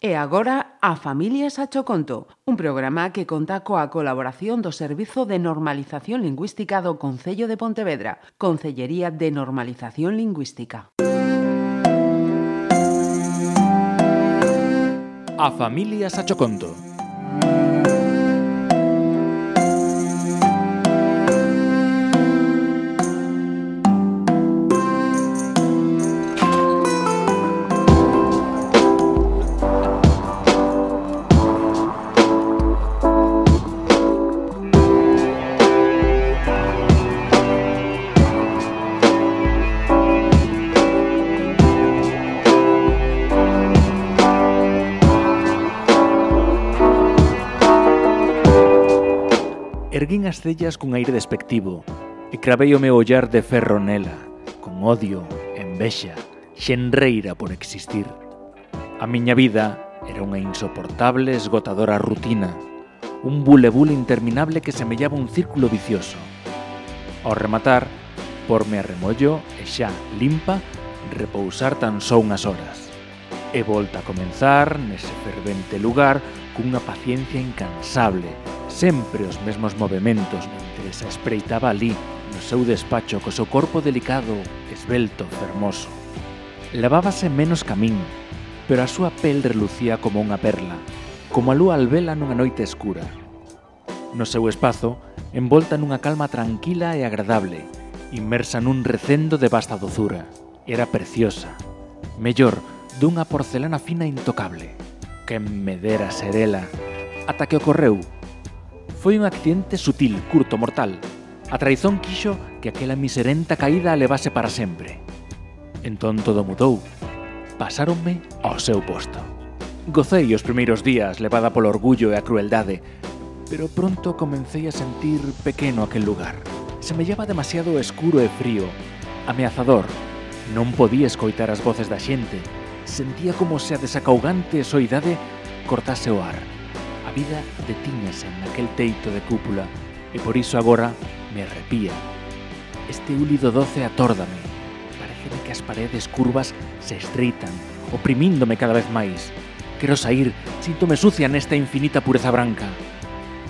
E agora a Familias a Choconto, un programa que conta coa colaboración do Servizo de Normalización Lingüística do Concello de Pontevedra, Concellería de Normalización Lingüística. A Familias a Choconto erguín as cellas cun aire despectivo e cravei o meu ollar de ferro nela, con odio, envexa, xenreira por existir. A miña vida era unha insoportable esgotadora rutina, un bulebule interminable que semellaba un círculo vicioso. Ao rematar, porme a remollo e xa limpa repousar tan só unhas horas. E volta a comenzar nese fervente lugar cunha paciencia incansable Sempre os mesmos movimentos mentre se espreitaba ali, no seu despacho, co seu corpo delicado, esbelto, fermoso. Lavábase menos camín, pero a súa pel relucía como unha perla, como a lúa albela nunha noite escura. No seu espazo, envolta nunha calma tranquila e agradable, inmersa nun recendo de vasta dozura. Era preciosa, mellor, dunha porcelana fina intocable. Que me dera ser ela, ata que ocorreu Foi un accidente sutil, curto, mortal. A traizón quixo que aquela miserenta caída a levase para sempre. Entón todo mudou. Pasáronme ao seu posto. Gocei os primeiros días levada polo orgullo e a crueldade, pero pronto comecei a sentir pequeno aquel lugar. Semellaba demasiado escuro e frío, ameazador. Non podía escoitar as voces da xente. Sentía como se a desacaugante soidade cortase o ar vida detíñase naquel teito de cúpula e por iso agora me arrepía. Este úlido doce atórdame. Pareceme que as paredes curvas se estreitan, oprimíndome cada vez máis. Quero sair, síntome sucia nesta infinita pureza branca.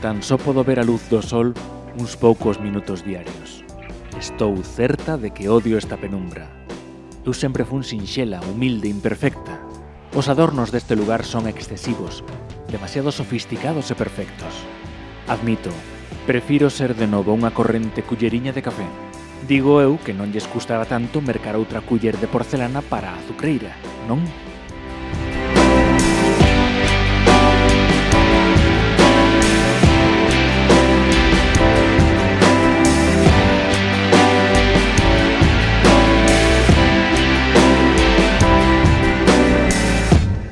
Tan só podo ver a luz do sol uns poucos minutos diarios. Estou certa de que odio esta penumbra. Eu sempre fun sinxela, humilde, imperfecta. Os adornos deste lugar son excesivos, demasiado sofisticados e perfectos. Admito, prefiro ser de novo unha corrente culleriña de café. Digo eu que non lles custará tanto mercar outra culler de porcelana para a azucreira, non?